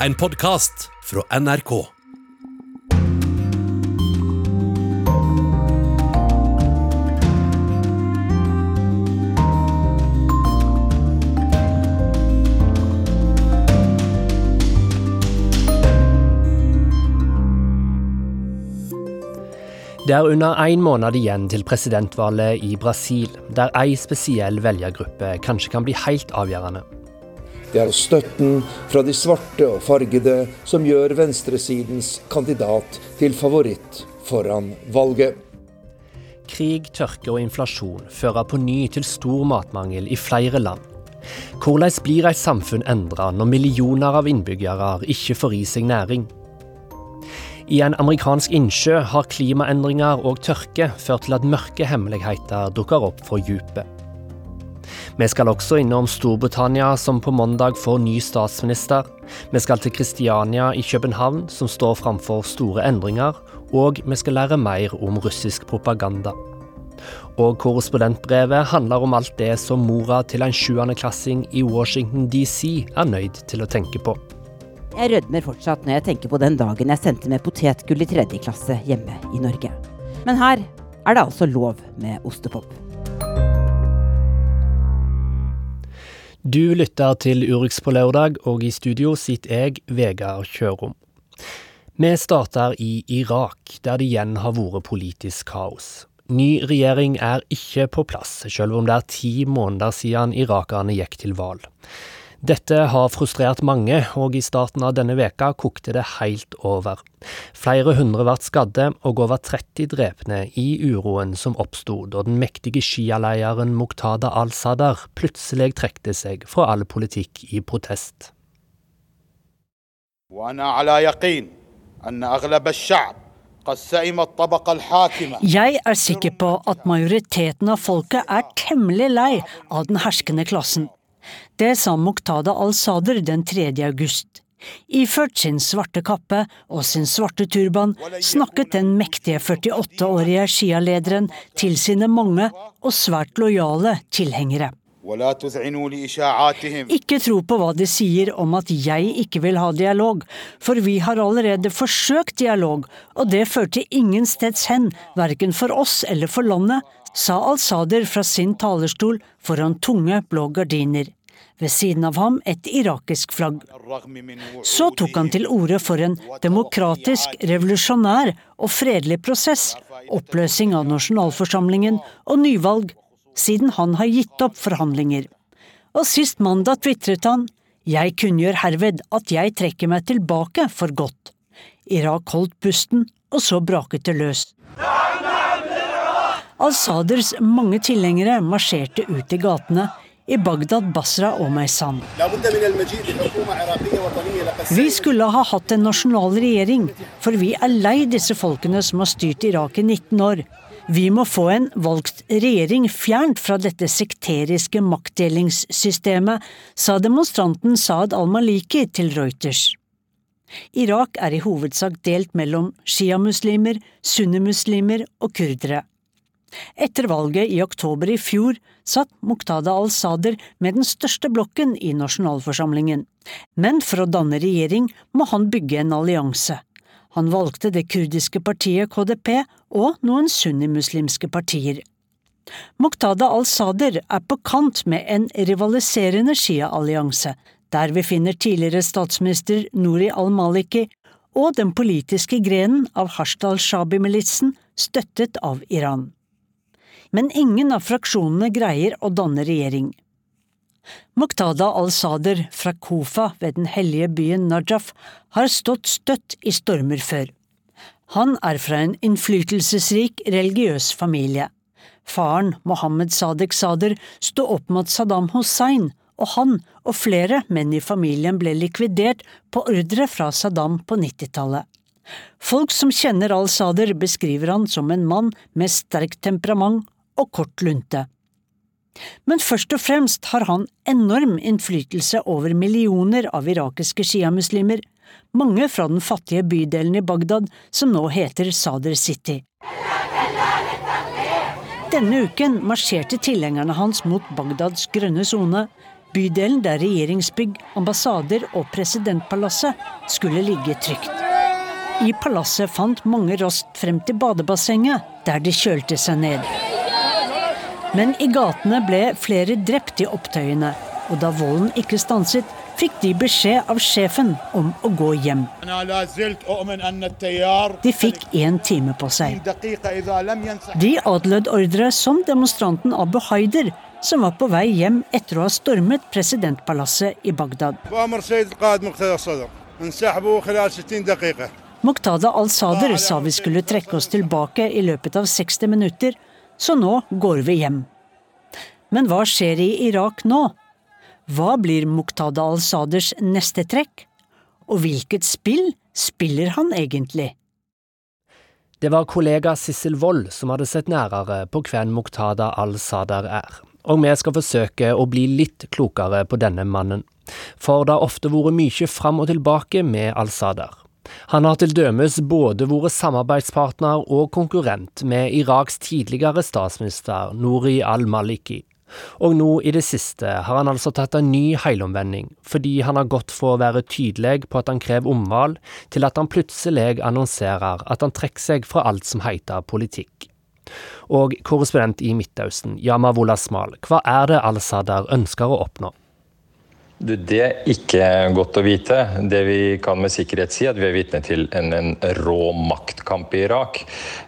En podkast fra NRK. Det er under én måned igjen til presidentvalget i Brasil, der ei spesiell velgergruppe kanskje kan bli helt avgjørende. Det er støtten fra de svarte og fargede som gjør venstresidens kandidat til favoritt foran valget. Krig, tørke og inflasjon fører på ny til stor matmangel i flere land. Hvordan blir et samfunn endra når millioner av innbyggere ikke får i seg næring? I en amerikansk innsjø har klimaendringer og tørke ført til at mørke hemmeligheter dukker opp for dypet. Vi skal også innom Storbritannia, som på mandag får ny statsminister. Vi skal til Kristiania i København, som står framfor store endringer. Og vi skal lære mer om russisk propaganda. Og korrespondentbrevet handler om alt det som mora til en sjuendeklassing i Washington DC er nøyd til å tenke på. Jeg rødmer fortsatt når jeg tenker på den dagen jeg sendte med potetgull i tredje klasse hjemme i Norge. Men her er det altså lov med ostepop. Du lytter til Urix på lørdag, og i studio sitter jeg, Vegard Kjørom. Vi starter i Irak, der det igjen har vært politisk kaos. Ny regjering er ikke på plass, selv om det er ti måneder siden irakerne gikk til valg. Dette har frustrert mange, og i starten av denne veka kokte det helt over. Flere hundre ble skadde, og over 30 drepne i uroen som oppsto da den mektige sjialeieren Muqtada al-Sadr plutselig trekte seg fra all politikk i protest. Jeg er sikker på at majoriteten av folket er temmelig lei av den herskende klassen. Det sa Muqtada al-Sadr den 3. august. Iført sin svarte kappe og sin svarte turban snakket den mektige 48-årige sjialederen til sine mange og svært lojale tilhengere. Ikke tro på hva de sier om at jeg ikke vil ha dialog, for vi har allerede forsøkt dialog, og det førte ingensteds hen, verken for oss eller for landet, sa al-Sader fra sin talerstol foran tunge blå gardiner ved siden av ham et irakisk flagg. Så tok han til orde for en demokratisk, revolusjonær og fredelig prosess, oppløsing av nasjonalforsamlingen og nyvalg, siden han har gitt opp forhandlinger. Og sist mandag tvitret han jeg kunngjør herved at jeg trekker meg tilbake for godt. Irak holdt pusten, og så braket det løs. Al-Saders mange tilhengere marsjerte ut i gatene, i Bagdad, Basra og Meisan. Vi skulle ha hatt en nasjonal regjering, for vi er lei disse folkene som har styrt Irak i 19 år. Vi må få en valgt regjering fjernt fra dette sekteriske maktdelingssystemet, sa demonstranten Saad al-Maliki til Reuters. Irak er i hovedsak delt mellom sjiamuslimer, sunnimuslimer og kurdere. Etter valget i oktober i fjor satt Muqtada al-Sadr med den største blokken i nasjonalforsamlingen. Men for å danne regjering må han bygge en allianse. Han valgte det kurdiske partiet KDP og noen sunnimuslimske partier. Muqtada al-Sadr er på kant med en rivaliserende Shia-allianse, der vi finner tidligere statsminister Nouri al-Maliki og den politiske grenen av Hashtal Shabi-militsen, støttet av Iran men ingen av fraksjonene greier å danne regjering. Muqtada al-Sadr fra Kofa ved den hellige byen Najaf har stått støtt i stormer før. Han er fra en innflytelsesrik religiøs familie. Faren, Mohammed Sadek Sadr, sto opp mot Saddam Hussein, og han og flere menn i familien ble likvidert på ordre fra Saddam på 90-tallet. Folk som kjenner al-Sadr, beskriver han som en mann med sterkt temperament og kort lunte. Men først og fremst har han enorm innflytelse over millioner av irakiske sjiamuslimer, mange fra den fattige bydelen i Bagdad som nå heter Sader City. Denne uken marsjerte tilhengerne hans mot Bagdads grønne sone, bydelen der regjeringsbygg, ambassader og presidentpalasset skulle ligge trygt. I palasset fant mange raskt frem til badebassenget, der de kjølte seg ned. Men i gatene ble flere drept i opptøyene, og da volden ikke stanset, fikk de beskjed av sjefen om å gå hjem. De fikk én time på seg. De adlød ordre som demonstranten Abu Haider, som var på vei hjem etter å ha stormet presidentpalasset i Bagdad. Muqtada al-Sadr sa vi skulle trekke oss tilbake i løpet av 60 minutter, så nå går vi hjem. Men hva skjer i Irak nå? Hva blir Muqtada al-Saders neste trekk? Og hvilket spill spiller han egentlig? Det var kollega Sissel Wold som hadde sett nærere på hvem Muqtada al-Sadar er, og vi skal forsøke å bli litt klokere på denne mannen. For det har ofte vært mye fram og tilbake med al-Sadar. Han har til dømes både vært samarbeidspartner og konkurrent med Iraks tidligere statsminister Nouri al-Maliki. Og nå i det siste har han altså tatt en ny heilomvending, fordi han har gått fra å være tydelig på at han krever omvalg, til at han plutselig annonserer at han trekker seg fra alt som heter politikk. Og korrespondent i Midtøsten, Yama Wolasmal, hva er det al-Sadar ønsker å oppnå? Det er ikke godt å vite. Det vi kan med sikkerhet si, at vi er vitne til en, en rå maktkamp i Irak.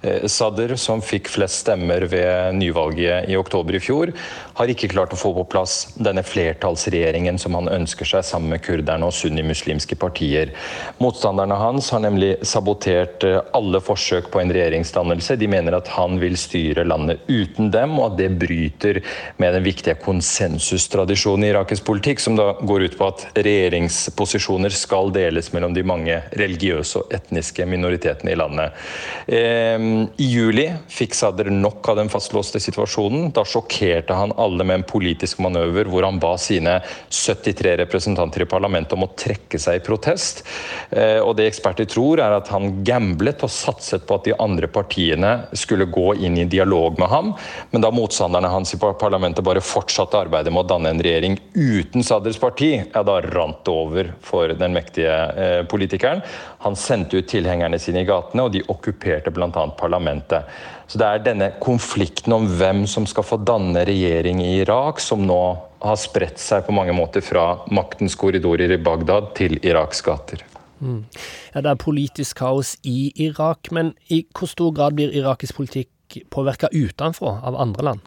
Eh, Sadr, som fikk flest stemmer ved nyvalget i oktober i fjor, har ikke klart å få på plass denne flertallsregjeringen som han ønsker seg sammen med kurderne og sunnimuslimske partier. Motstanderne hans har nemlig sabotert eh, alle forsøk på en regjeringsdannelse. De mener at han vil styre landet uten dem, og at det bryter med den viktige konsensustradisjonen i irakisk politikk, som da går ut på at regjeringsposisjoner skal deles mellom de mange religiøse og etniske minoritetene i landet. I juli fikk Sadr nok av den fastlåste situasjonen. Da sjokkerte han alle med en politisk manøver hvor han ba sine 73 representanter i parlamentet om å trekke seg i protest. Eh, og det eksperter tror, er at han gamblet og satset på at de andre partiene skulle gå inn i dialog med ham, men da motstanderne hans i parlamentet bare fortsatte arbeidet med å danne en regjering uten Sadrs parti, parti, ja, da rant over for den mektige eh, politikeren. Han sendte ut tilhengerne sine i gatene, og de okkuperte bl.a. parlamentet. Så det er denne konflikten om hvem som skal få danne regjering i Irak, som nå har spredt seg på mange måter fra maktens korridorer i Bagdad til Iraks gater. Mm. Ja, det er politisk kaos i Irak, men i hvor stor grad blir irakisk politikk påvirka utenfra av andre land?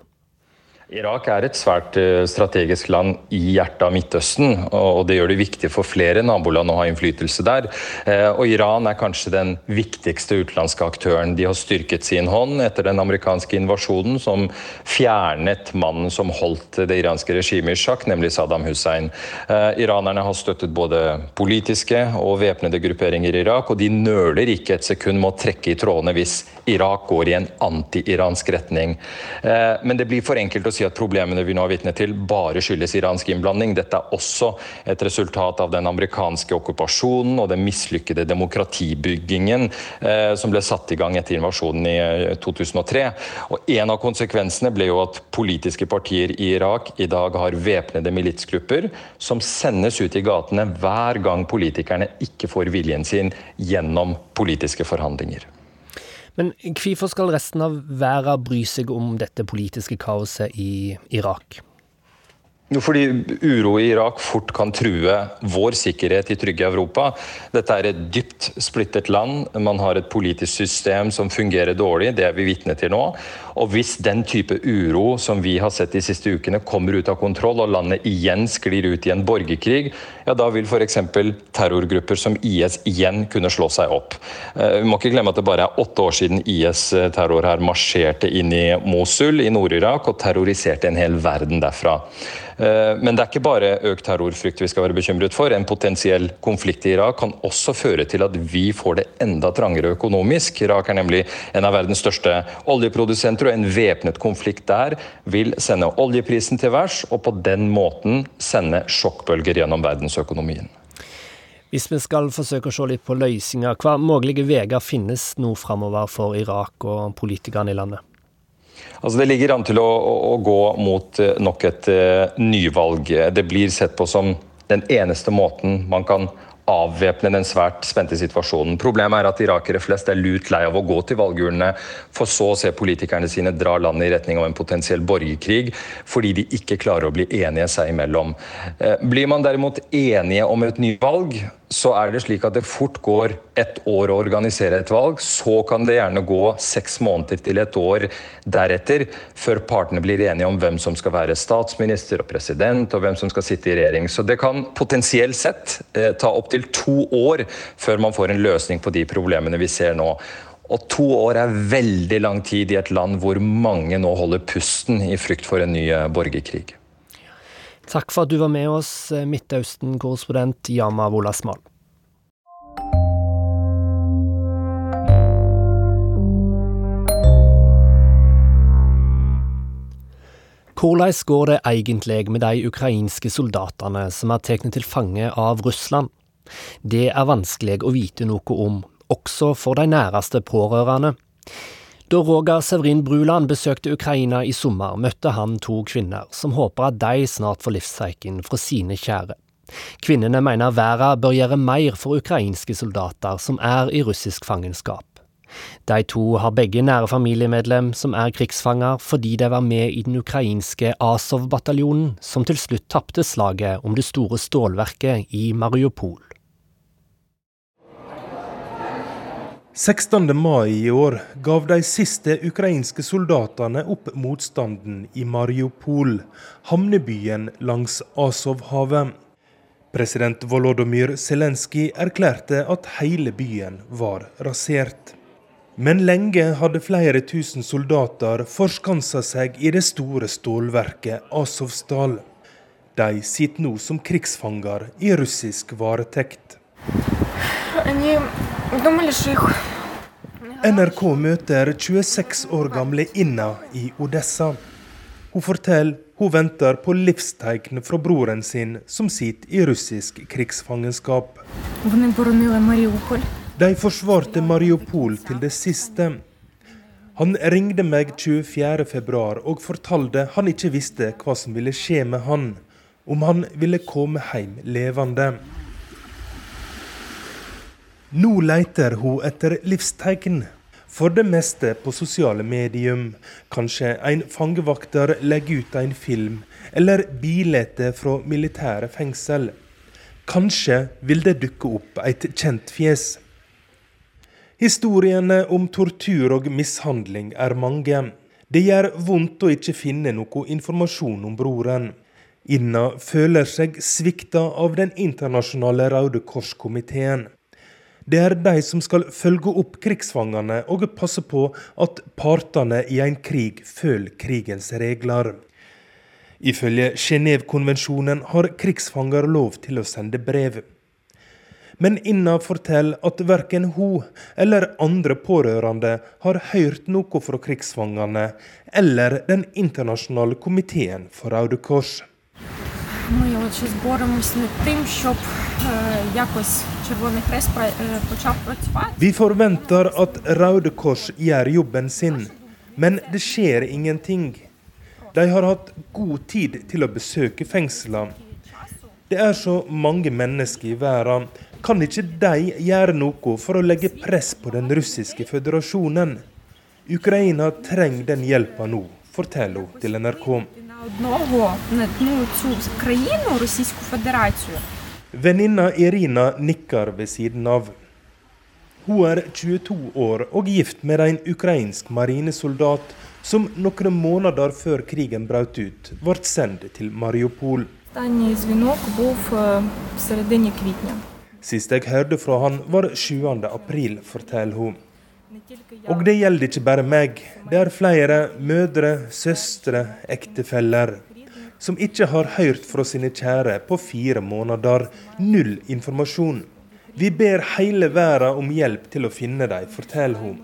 Irak er et svært eh, strategisk land i hjertet av Midtøsten, og det gjør det viktig for flere naboland å ha innflytelse der. Eh, og Iran er kanskje den viktigste utenlandske aktøren. De har styrket sin hånd etter den amerikanske invasjonen som fjernet mannen som holdt det iranske regimet i sjakk, nemlig Saddam Hussein. Eh, iranerne har støttet både politiske og væpnede grupperinger i Irak, og de nøler ikke et sekund med å trekke i trådene hvis Irak går i en anti-iransk retning. Men det blir for enkelt å si si at problemene vi nå er vitne til, bare skyldes iransk innblanding. Dette er også et resultat av den amerikanske okkupasjonen og den mislykkede demokratibyggingen eh, som ble satt i gang etter invasjonen i 2003. Eh, og En av konsekvensene ble jo at politiske partier i Irak i dag har væpnede militsgrupper som sendes ut i gatene hver gang politikerne ikke får viljen sin gjennom politiske forhandlinger. Men hvorfor skal resten av verden bry seg om dette politiske kaoset i Irak? Jo, fordi uro i Irak fort kan true vår sikkerhet i trygge Europa. Dette er et dypt splittet land. Man har et politisk system som fungerer dårlig. Det er vi vitne til nå. Og hvis den type uro som vi har sett de siste ukene kommer ut av kontroll, og landet igjen sklir ut i en borgerkrig, ja da vil f.eks. terrorgrupper som IS igjen kunne slå seg opp. Eh, vi må ikke glemme at det bare er åtte år siden IS-terror her marsjerte inn i Mosul i Nord-Irak og terroriserte en hel verden derfra. Eh, men det er ikke bare økt terrorfrykt vi skal være bekymret for. En potensiell konflikt i Irak kan også føre til at vi får det enda trangere økonomisk. Irak er nemlig en av verdens største oljeprodusenter, og en væpnet konflikt der vil sende oljeprisen til værs, og på den måten sende sjokkbølger gjennom verdensøkonomien. Hvis vi skal forsøke å se litt på løsninger, hva mulige veier finnes nå framover for Irak og politikerne i landet? Altså Det ligger an til å, å, å gå mot uh, nok et uh, nyvalg. Det blir sett på som den eneste måten man kan avvæpne den svært spente situasjonen. Problemet er at irakere flest er lut lei av å gå til valgurnene, for så å se politikerne sine dra landet i retning av en potensiell borgerkrig, fordi de ikke klarer å bli enige seg imellom. Eh, blir man derimot enige om et nyvalg, så er det slik at det fort går ett år å organisere et valg. Så kan det gjerne gå seks måneder til et år deretter, før partene blir enige om hvem som skal være statsminister og president, og hvem som skal sitte i regjering. Så det kan potensielt sett eh, ta opptil to år før man får en løsning på de problemene vi ser nå. Og to år er veldig lang tid i et land hvor mange nå holder pusten i frykt for en ny eh, borgerkrig. Takk for at du var med oss, eh, Midtøsten-korrespondent Yama Wolasmal. Hvordan går det egentlig med de ukrainske soldatene som er tatt til fange av Russland? Det er vanskelig å vite noe om, også for de næreste pårørende. Da Roger Severin Bruland besøkte Ukraina i sommer, møtte han to kvinner som håper at de snart får livstreiken fra sine kjære. Kvinnene mener verden bør gjøre mer for ukrainske soldater som er i russisk fangenskap. De to har begge nære familiemedlem som er krigsfanger fordi de var med i den ukrainske Azov-bataljonen som til slutt tapte slaget om det store stålverket i Mariupol. 16. mai i år gav de siste ukrainske soldatene opp motstanden i Mariupol, havnebyen langs Azovhavet. President Volodymyr Zelenskyj erklærte at hele byen var rasert. Men lenge hadde flere tusen soldater forskansa seg i det store stålverket Azovstal. De sitter nå som krigsfanger i russisk varetekt. NRK møter 26 år gamle Inna i Odessa. Hun forteller hun venter på livstegn fra broren sin, som sitter i russisk krigsfangenskap. De forsvarte Mariupol til det siste. Han ringte meg 24.2 og fortalte han ikke visste hva som ville skje med han, om han ville komme hjem levende. Nå leter hun etter livstegn. For det meste på sosiale medium. Kanskje en fangevakter legger ut en film, eller bilder fra militære fengsel. Kanskje vil det dukke opp et kjent fjes. Historiene om tortur og mishandling er mange. Det gjør vondt å ikke finne noe informasjon om broren. Inna føler seg svikta av Den internasjonale Røde Kors-komiteen. Det er de som skal følge opp krigsfangene og passe på at partene i en krig følger krigens regler. Ifølge Genévekonvensjonen har krigsfanger lov til å sende brev. Men Inna forteller at verken hun eller andre pårørende har hørt noe fra krigsfangene eller Den internasjonale komiteen for Røde Kors Ми отже зборемось над тим, щоб якось Червоний Хрест почав працювати. Vi forventer at Røde Kors gjør jobben sin, men det skjer ingenting. De har hatt god tid til å besøke fengslene. Det er så mange mennesker i verden. Kan ikke de gjøre noe for å legge press på den russiske føderasjonen? Ukraina trenger den hjelpa nå, forteller hun til NRK. Одного на ну, цю країну Російську Федерацію Venninna Irina nikker ved siden av. Hun er 22 år og gift med en ukrainsk marinesoldat som noen måneder før krigen brøt ut, ble sendt til Mariupol. Sist jeg hørte fra han, var 7. april, forteller hun. Og det gjelder ikke bare meg. Det er flere mødre, søstre, ektefeller som ikke har hørt fra sine kjære på fire måneder. Null informasjon. Vi ber hele verden om hjelp til å finne dem, forteller hun.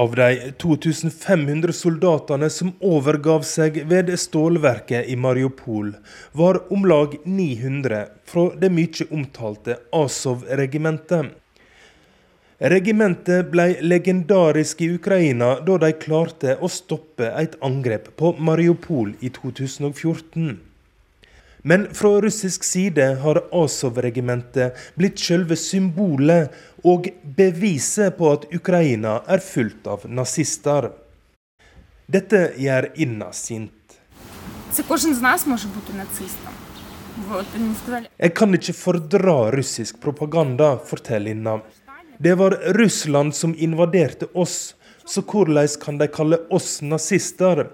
Av de 2500 soldatene som overgav seg ved stålverket i Mariupol, var om lag 900 fra det mye omtalte Azov-regimentet. Regimentet ble legendarisk i Ukraina da de klarte å stoppe et angrep på Mariupol i 2014. Men fra russisk side har Azov-regimentet blitt selve symbolet og beviset på at Ukraina er fullt av nazister. Dette gjør Inna sint. Jeg kan ikke fordra russisk propaganda, forteller Inna. Det var Russland som invaderte oss, så hvordan kan de kalle oss nazister?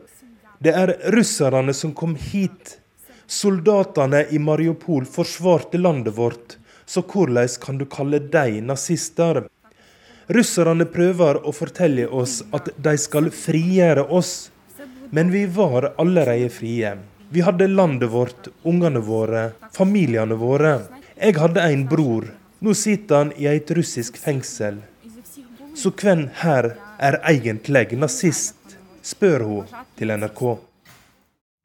Det er russerne som kom hit. Soldatene i Mariupol forsvarte landet vårt, så hvordan kan du kalle dem nazister? Russerne prøver å fortelle oss at de skal frigjøre oss, men vi var allerede frie. Vi hadde landet vårt, ungene våre, familiene våre. Jeg hadde en bror. Nå sitter han i et russisk fengsel. Så hvem her er egentlig nazist, spør hun til NRK.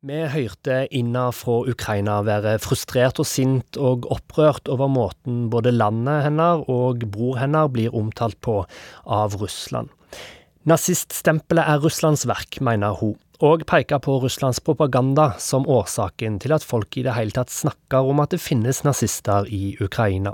Vi hørte Inna fra Ukraina være frustrert og sint og opprørt over måten både landet hennes og bror hennes blir omtalt på av Russland. Naziststempelet er Russlands verk, mener hun, og peker på Russlands propaganda som årsaken til at folk i det hele tatt snakker om at det finnes nazister i Ukraina.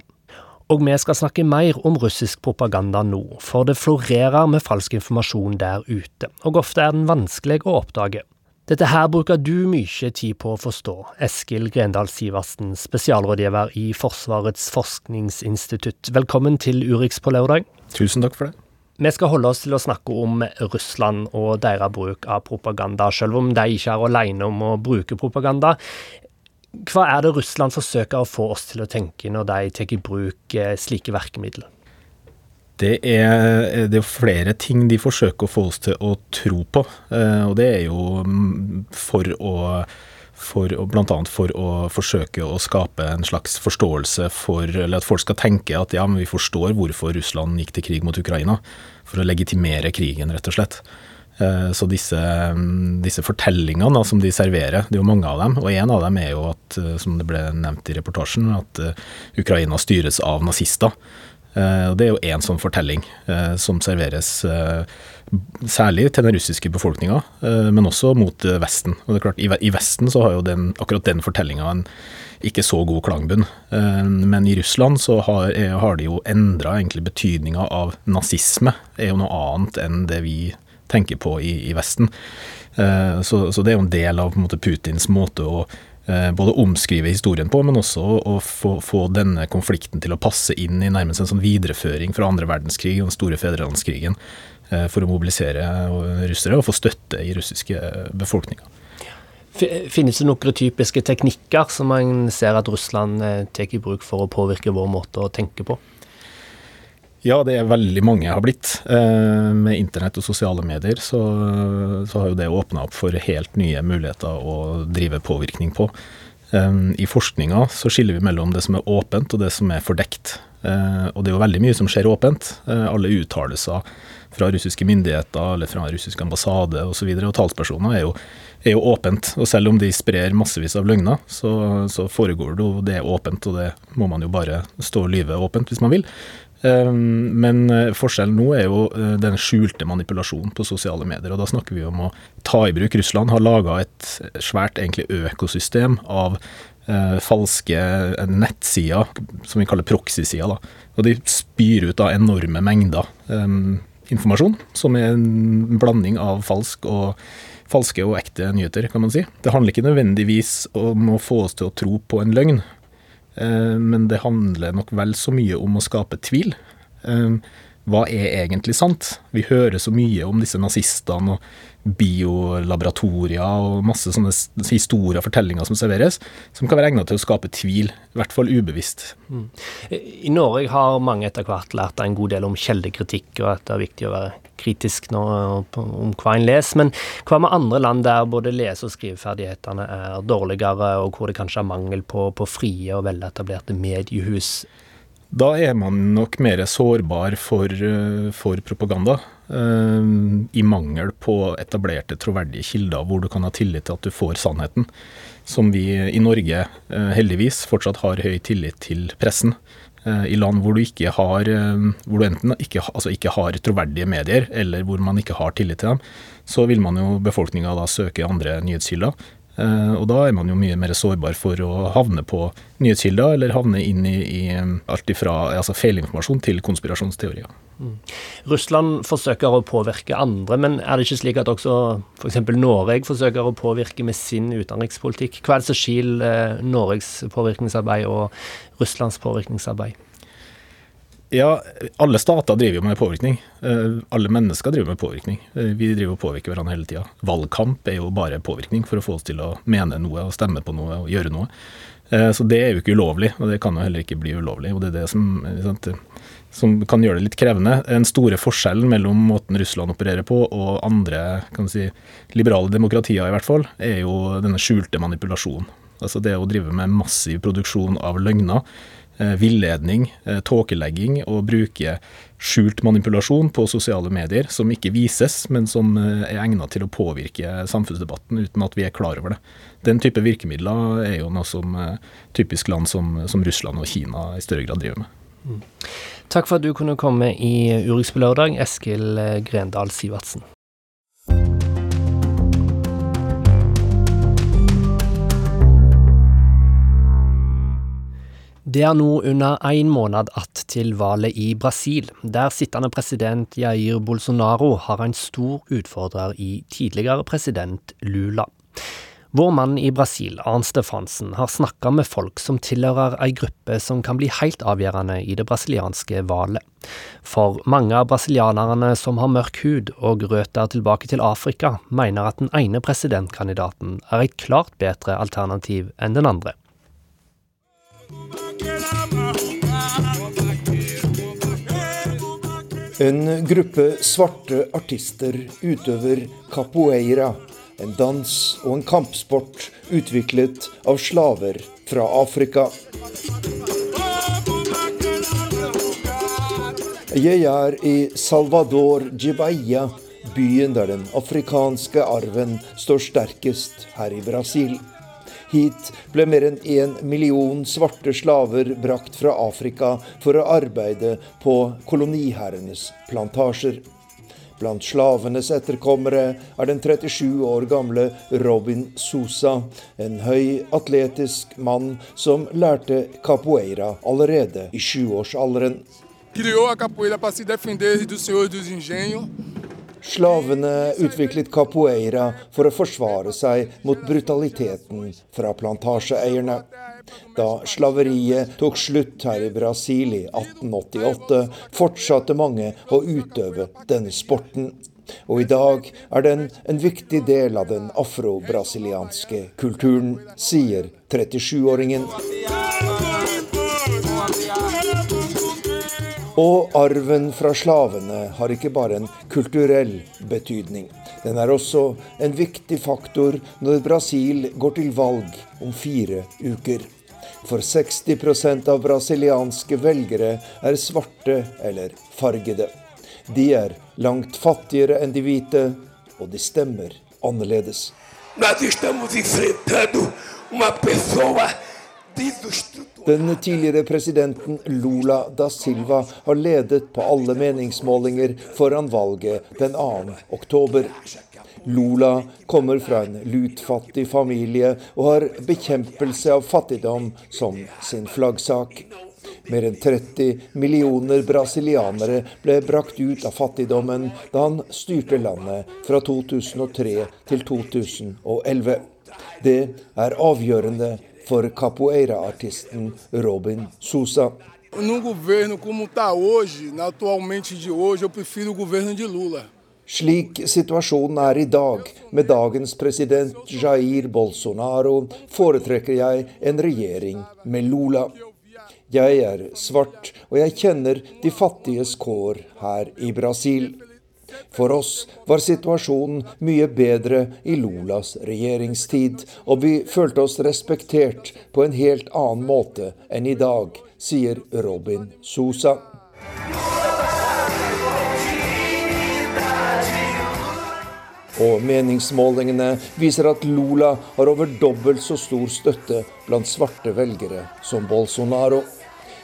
Og vi skal snakke mer om russisk propaganda nå, for det florerer med falsk informasjon der ute, og ofte er den vanskelig å oppdage. Dette her bruker du mye tid på å forstå, Eskil Grendal Sivertsen, spesialrådgiver i Forsvarets forskningsinstitutt. Velkommen til Urix på lørdag. Tusen takk for det. Vi skal holde oss til å snakke om Russland og deres bruk av propaganda, selv om de ikke er alene om å bruke propaganda. Hva er det Russland forsøker å få oss til å tenke når de tar i bruk eh, slike verkemidler? Det er, det er, flere ting de forsøker å få oss til å tro på. Eh, og det er jo mm, for å, for Blant annet for å forsøke å skape en slags forståelse for Eller at folk skal tenke at ja, men vi forstår hvorfor Russland gikk til krig mot Ukraina. For å legitimere krigen, rett og slett. Eh, så disse, mm, disse fortellingene som de serverer, det er jo mange av dem. Og en av dem er jo at, eh, som det ble nevnt i reportasjen, at eh, Ukraina styres av nazister. Det er jo én sånn fortelling som serveres særlig til den russiske befolkninga, men også mot Vesten. Og det er klart, I Vesten så har jo den, akkurat den fortellinga en ikke så god klangbunn. Men i Russland så har, har de jo endra betydninga av nazisme. Det er jo noe annet enn det vi tenker på i, i Vesten. Eh, så, så, det er jo en del av en måte, Putins måte å eh, både omskrive historien på, men også å få, få, denne konflikten til å passe inn i nærmest en sånn videreføring fra andre verdenskrig og den store fedrelandskrigen eh, for å mobilisere russere og få støtte i russiske befolkninger. Finnes det noen typiske teknikker som man ser at Russland tar i bruk for å påvirke vår måte å tenke på? Ja, det er veldig mange har blitt. Eh, med internett og sosiale medier så, så har jo det åpna opp for helt nye muligheter å drive påvirkning på. Eh, I forskninga så skiller vi mellom det som er åpent og det som er fordekt. Eh, og det er jo veldig mye som skjer åpent. Alle uttalelser fra russiske myndigheter eller fra russisk ambassade osv. Og, så videre, og talspersoner er jo, er jo, åpent. Og selv om de sprer massevis av løgner, så, så foregår det jo det åpent, og det må man jo bare stå og lyve åpent hvis man vil. Ehm, men eh, forskjellen nå er jo eh, den skjulte manipulasjonen på sosiale medier. og Da snakker vi om å ta i bruk Russland har laga et svært egentlig økosystem av eh, falske nettsider, som vi kaller proxy-sider. Og De spyr ut av enorme mengder eh, informasjon, som er en blanding av falsk og falske og ekte nyheter, kan man si. Det handler ikke nødvendigvis om å få oss til å tro på en løgn, men det handler nok vel så mye om å skape tvil. Eh, hva er egentlig sant? Vi hører så mye om disse nazistene og biolaboratorier og masse sånne historier og fortellinger som serveres, som kan være egnet til å skape tvil, i hvert fall ubevisst. Mm. I Norge har mange etter hvert lært en god del om kjeldekritikk, og at det er viktig å være kritisk nå om hva en leser. Men hva med andre land der både lese- og skriveferdighetene er dårligere, og hvor det kanskje er mangel på, på frie og veletablerte mediehus? Da er man nok mer sårbar for, for propaganda. Uh, I mangel på etablerte, troverdige kilder hvor du kan ha tillit til at du får sannheten. Som vi i Norge uh, heldigvis fortsatt har høy tillit til pressen. I land hvor du, ikke har, hvor du enten ikke, altså ikke, har troverdige medier, eller hvor man ikke har tillit til dem, så vil man jo befolkninga da søke andre nyhetskilder. Eh, og da er man jo mye mer sårbar for å havne på nyhetskilder, eller havne inn i, i alt ifra altså feilinformasjon til konspirasjonsteorier. Mm. Russland forsøker å påvirke andre, men er det ikke slik at også f.eks. Norge forsøker å påvirke med sin utenrikspolitikk? Hva er det som skiller eh, Norges påvirkningsarbeid og Russlands påvirkningsarbeid? Ja, alle stater driver jo med påvirkning. Eh, alle mennesker driver med påvirkning. Eh, vi driver og påvirker hverandre hele tida. Valgkamp er jo bare påvirkning for å få oss til å mene noe og stemme på noe og gjøre noe. Eh, så det er jo ikke ulovlig, og det kan jo heller ikke bli ulovlig. Og det er det som, sant, som kan gjøre det litt krevende. Den store forskjellen mellom måten Russland opererer på og andre kan si, liberale demokratier i hvert fall, er jo denne skjulte manipulasjonen. Altså det å drive med massiv produksjon av løgner villedning, eh, tåkelegging og bruke skjult manipulasjon på sosiale medier som ikke vises, men som eh, er egnet til å påvirke samfunnsdebatten uten at vi er klar over det. Den type virkemidler er jo noe som typisk land som, som Russland og Kina i større grad driver med. Mm. Takk for at du kunne komme i Urix på lørdag, Eskil Grendal Sivertsen. Det er nå under én måned att til valget i Brasil, der sittende president Jair Bolsonaro har en stor utfordrer i tidligere president Lula. Vår mann i Brasil, Arn Stefansen, har snakka med folk som tilhører ei gruppe som kan bli helt avgjørende i det brasilianske valget. For mange av brasilianerne som har mørk hud og røtter tilbake til Afrika, mener at den ene presidentkandidaten er et klart bedre alternativ enn den andre. En gruppe svarte artister utøver capoeira, en dans og en kampsport utviklet av slaver fra Afrika. Jeg er i Salvador Gibaia, byen der den afrikanske arven står sterkest her i Brasil. Hit ble mer enn én million svarte slaver brakt fra Afrika for å arbeide på koloniherrenes plantasjer. Blant slavenes etterkommere er den 37 år gamle Robin Sousa, en høy, atletisk mann som lærte capoeira allerede i sjuårsalderen. Criou a capoeira para se defender dos senhores dos engenhos Slavene utviklet capoeira for å forsvare seg mot brutaliteten fra plantasjeeierne. Da slaveriet tok slutt her i Brasil i 1888, fortsatte mange å utøve denne sporten. Og i dag er den en viktig del av den afro-brasilianske kulturen, sier 37-åringen. Og arven fra slavene har ikke bare en kulturell betydning. Den er også en viktig faktor når Brasil går til valg om fire uker. For 60% av brasilianske velgere er svarte eller fargede. De er langt fattigere enn de hvite, og de stemmer annerledes. Nós den tidligere presidenten Lula da Silva har ledet på alle meningsmålinger foran valget den 2. oktober. Lula kommer fra en lutfattig familie og har bekjempelse av fattigdom som sin flaggsak. Mer enn 30 millioner brasilianere ble brakt ut av fattigdommen da han styrte landet fra 2003 til 2011. Det er avgjørende for capoeira-artisten Robin Sousa. No governo como está hoje, atualmente de hoje, eu prefiro o governo de Lula. Slik situasjonen er i dag, med dagens president Jair Bolsonaro, foretrekker jeg en regjering med Lula. Jeg er svart, og jeg kjenner de fattiges kår her i Brasil. For oss var situasjonen mye bedre i Lulas regjeringstid, og vi følte oss respektert på en helt annen måte enn i dag, sier Robin Sosa. Og meningsmålingene viser at Lula har over dobbelt så stor støtte blant svarte velgere som Bolsonaro.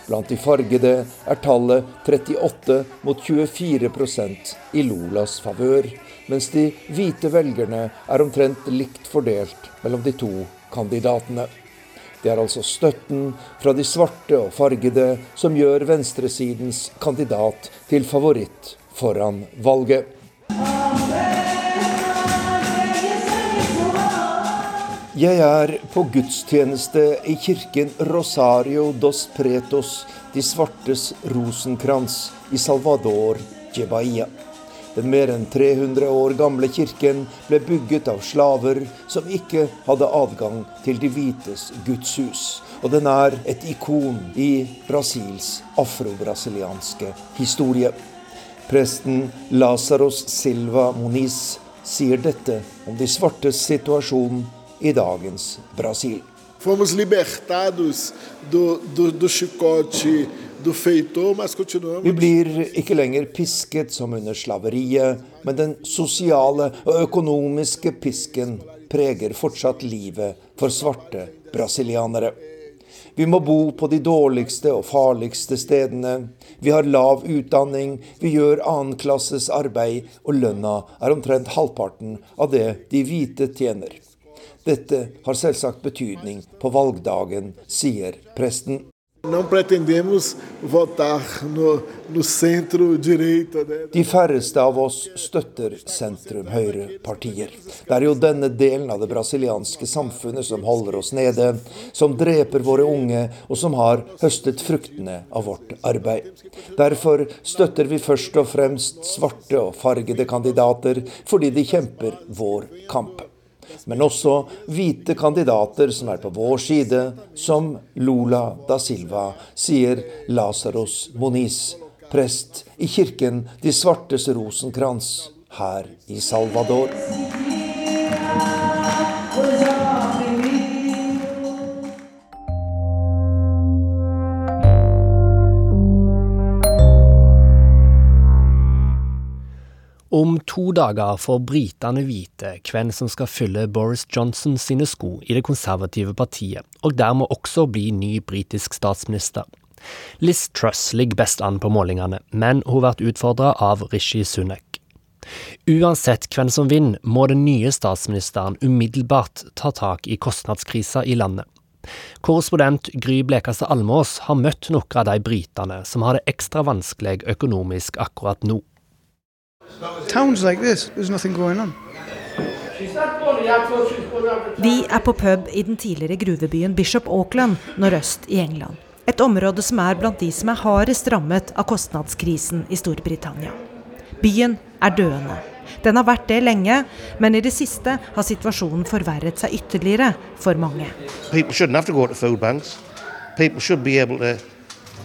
Blant de fargede er tallet 38 mot 24% i Lulas favør, mens de hvite velgerne er omtrent likt fordelt mellom de to kandidatene. Det er altså støtten fra de svarte og fargede som gjør venstresidens kandidat til favoritt foran valget. Jeg er på gudstjeneste i kirken Rosario dos Pretos, de svartes rosenkrans, i Salvador de Bahia. Den mer enn 300 år gamle kirken ble bygget av slaver som ikke hadde adgang til de hvites gudshus. Og den er et ikon i Brasils afro-brasilianske historie. Presten Lazaros Silva Moniz sier dette om de svartes situasjon i dagens Brasil. Fomos libertados do, do, do chicote vi blir ikke lenger pisket som under slaveriet, men den sosiale og økonomiske pisken preger fortsatt livet for svarte brasilianere. Vi må bo på de dårligste og farligste stedene. Vi har lav utdanning, vi gjør annenklasses arbeid, og lønna er omtrent halvparten av det de hvite tjener. Dette har selvsagt betydning på valgdagen, sier presten. De færreste av oss støtter sentrum-høyre-partier. Det er jo denne delen av det brasilianske samfunnet som holder oss nede, som dreper våre unge, og som har høstet fruktene av vårt arbeid. Derfor støtter vi først og fremst svarte og fargede kandidater, fordi de kjemper vår kamp men også hvite kandidater som er på vår side, som Lula da Silva, sier Lasaros Moniz, prest i kirken De svartes rosenkrans her i Salvador. Om to dager får britene vite hvem som skal fylle Boris Johnson sine sko i det konservative partiet, og dermed også bli ny britisk statsminister. Liz Truss ligger best an på målingene, men hun blir utfordra av Rishi Sunak. Uansett hvem som vinner, må den nye statsministeren umiddelbart ta tak i kostnadskrisa i landet. Korrespondent Gry Blekastad Almås har møtt noen av de britene som har det ekstra vanskelig økonomisk akkurat nå. Towns like this, there's nothing going on. Vi er på pub i den tidligere gruvebyen Bishop Auckland nordøst i England. Et område som er blant de som er hardest rammet av kostnadskrisen i Storbritannia. Byen er døende. Den har vært det lenge, men i det siste har situasjonen forverret seg ytterligere for mange. People shouldn't have to go to food banks. People should be able to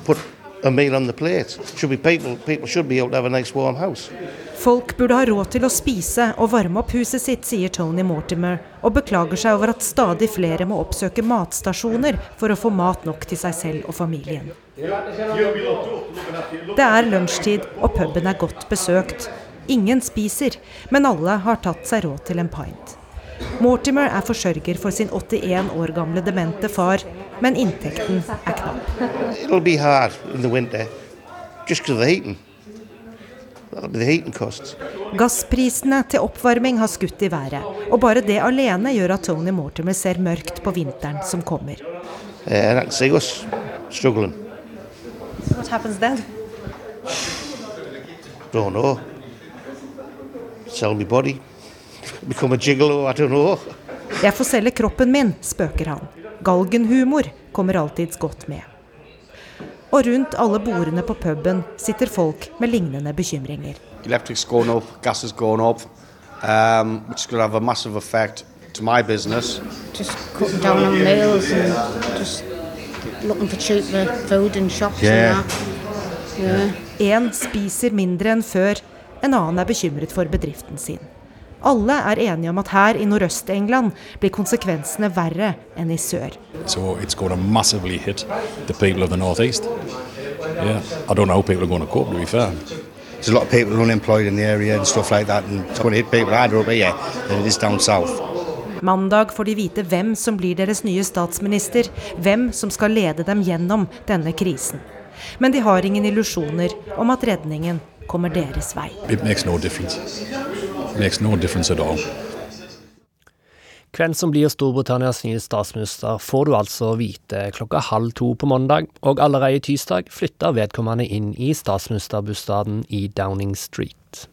put a meal on the plate. Should be people, people should be able to have a nice warm house. Folk burde ha råd til å spise og varme opp huset sitt, sier Tony Mortimer, og beklager seg over at stadig flere må oppsøke matstasjoner for å få mat nok til seg selv og familien. Det er lunsjtid, og puben er godt besøkt. Ingen spiser, men alle har tatt seg råd til en pint. Mortimer er forsørger for sin 81 år gamle demente far, men inntekten er knapp. It'll be hard in the winter, just because of the heating. Gassprisene til oppvarming har skutt i været, og bare det alene gjør at Tony Mortimer ser mørkt på vinteren som kommer. Uh, Jeg får selge kroppen min, spøker han. Galgenhumor kommer alltids godt med. Og rundt alle bordene på puben sitter folk med lignende bekymringer. Electric's going up, gas is going up, um, which could have a massive effect to my business. Just cutting down on meals and just looking for cheaper food in shops yeah. and that. Yeah. En spiser mindre enn før, en annen er bekymret for bedriften sin. Alle er enige om at her i Nordøst-England blir konsekvensene verre enn i sør. So it's going to massively hit the people of the northeast. Yeah, I don't know how people are going to cope. To be fair, there's a lot of people unemployed in the area and stuff like that, and it's going to hit people harder up here than it is down south. Mandag får de vite hvem som blir deres nye statsminister, hvem som skal lede dem gjennom denne krisen. Men de har ingen illusjoner om at redningen kommer deres vei. It makes no difference. It no difference at all. Hvem som blir Storbritannias nye statsminister, får du altså vite klokka halv to på mandag, og allerede tirsdag flytter vedkommende inn i statsministerbostaden i Downing Street.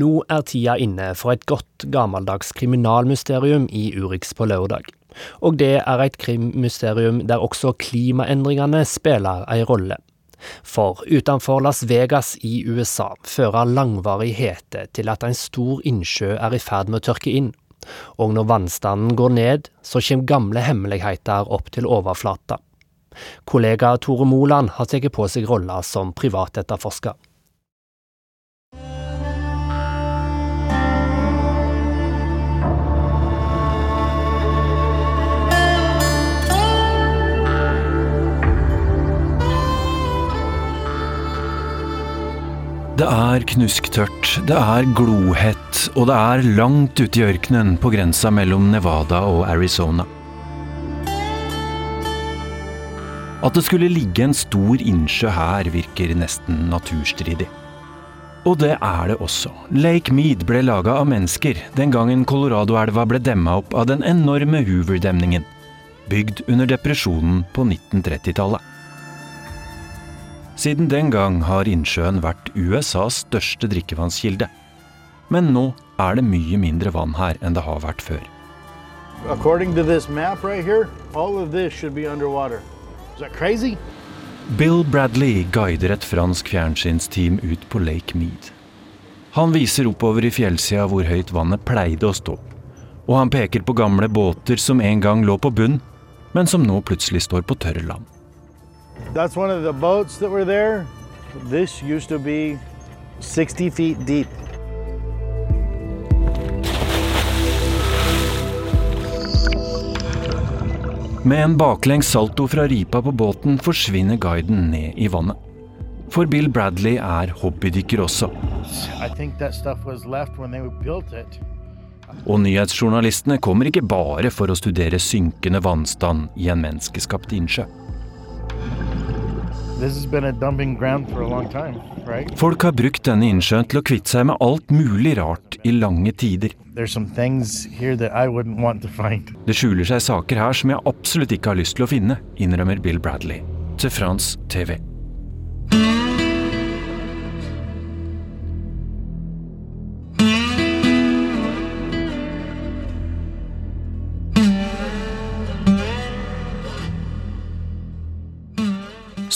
Nå er tida inne for et godt gammeldags kriminalmysterium i Urix på lørdag. Og det er et krimmysterium der også klimaendringene spiller ei rolle. For utenfor Las Vegas i USA fører langvarig hete til at en stor innsjø er i ferd med å tørke inn. Og når vannstanden går ned, så kommer gamle hemmeligheter opp til overflata. Kollega Tore Moland har tatt på seg rolla som privatetterforsker. Det er knusktørt, det er glohett, og det er langt ute i ørkenen på grensa mellom Nevada og Arizona. At det skulle ligge en stor innsjø her, virker nesten naturstridig. Og det er det også. Lake Mead ble laga av mennesker den gangen Coloradoelva ble demma opp av den enorme Hoover-demningen, bygd under depresjonen på 1930-tallet. Siden den gang har innsjøen vært USAs største drikkevannskilde. Men nå er det mye mindre vann her enn det har vært før. According to this map right here, all of this should be underwater. Is that crazy? Bill Bradley guider et fransk fjernsynsteam ut på Lake Mead. Han viser oppover i fjellsida hvor høyt vannet pleide å stå. Og han peker på gamle båter som en gang lå på bunn, men som nå plutselig står på tørre land. That's one of the boats that were there. This used to be 60 feet deep. Med en baklengs salto fra ripa på båten forsvinner guiden ned i vannet. For Bill Bradley er hobbydykker også. Og nyhetsjournalistene kommer ikke bare for å studere synkende vannstand i en menneskeskapt innsjø. Time. Folk har brukt denne innsjøen til å kvitte seg med alt mulig rart i lange tider. Det skjuler seg saker her som jeg absolutt ikke har lyst til å finne, innrømmer Bill Bradley til France TV.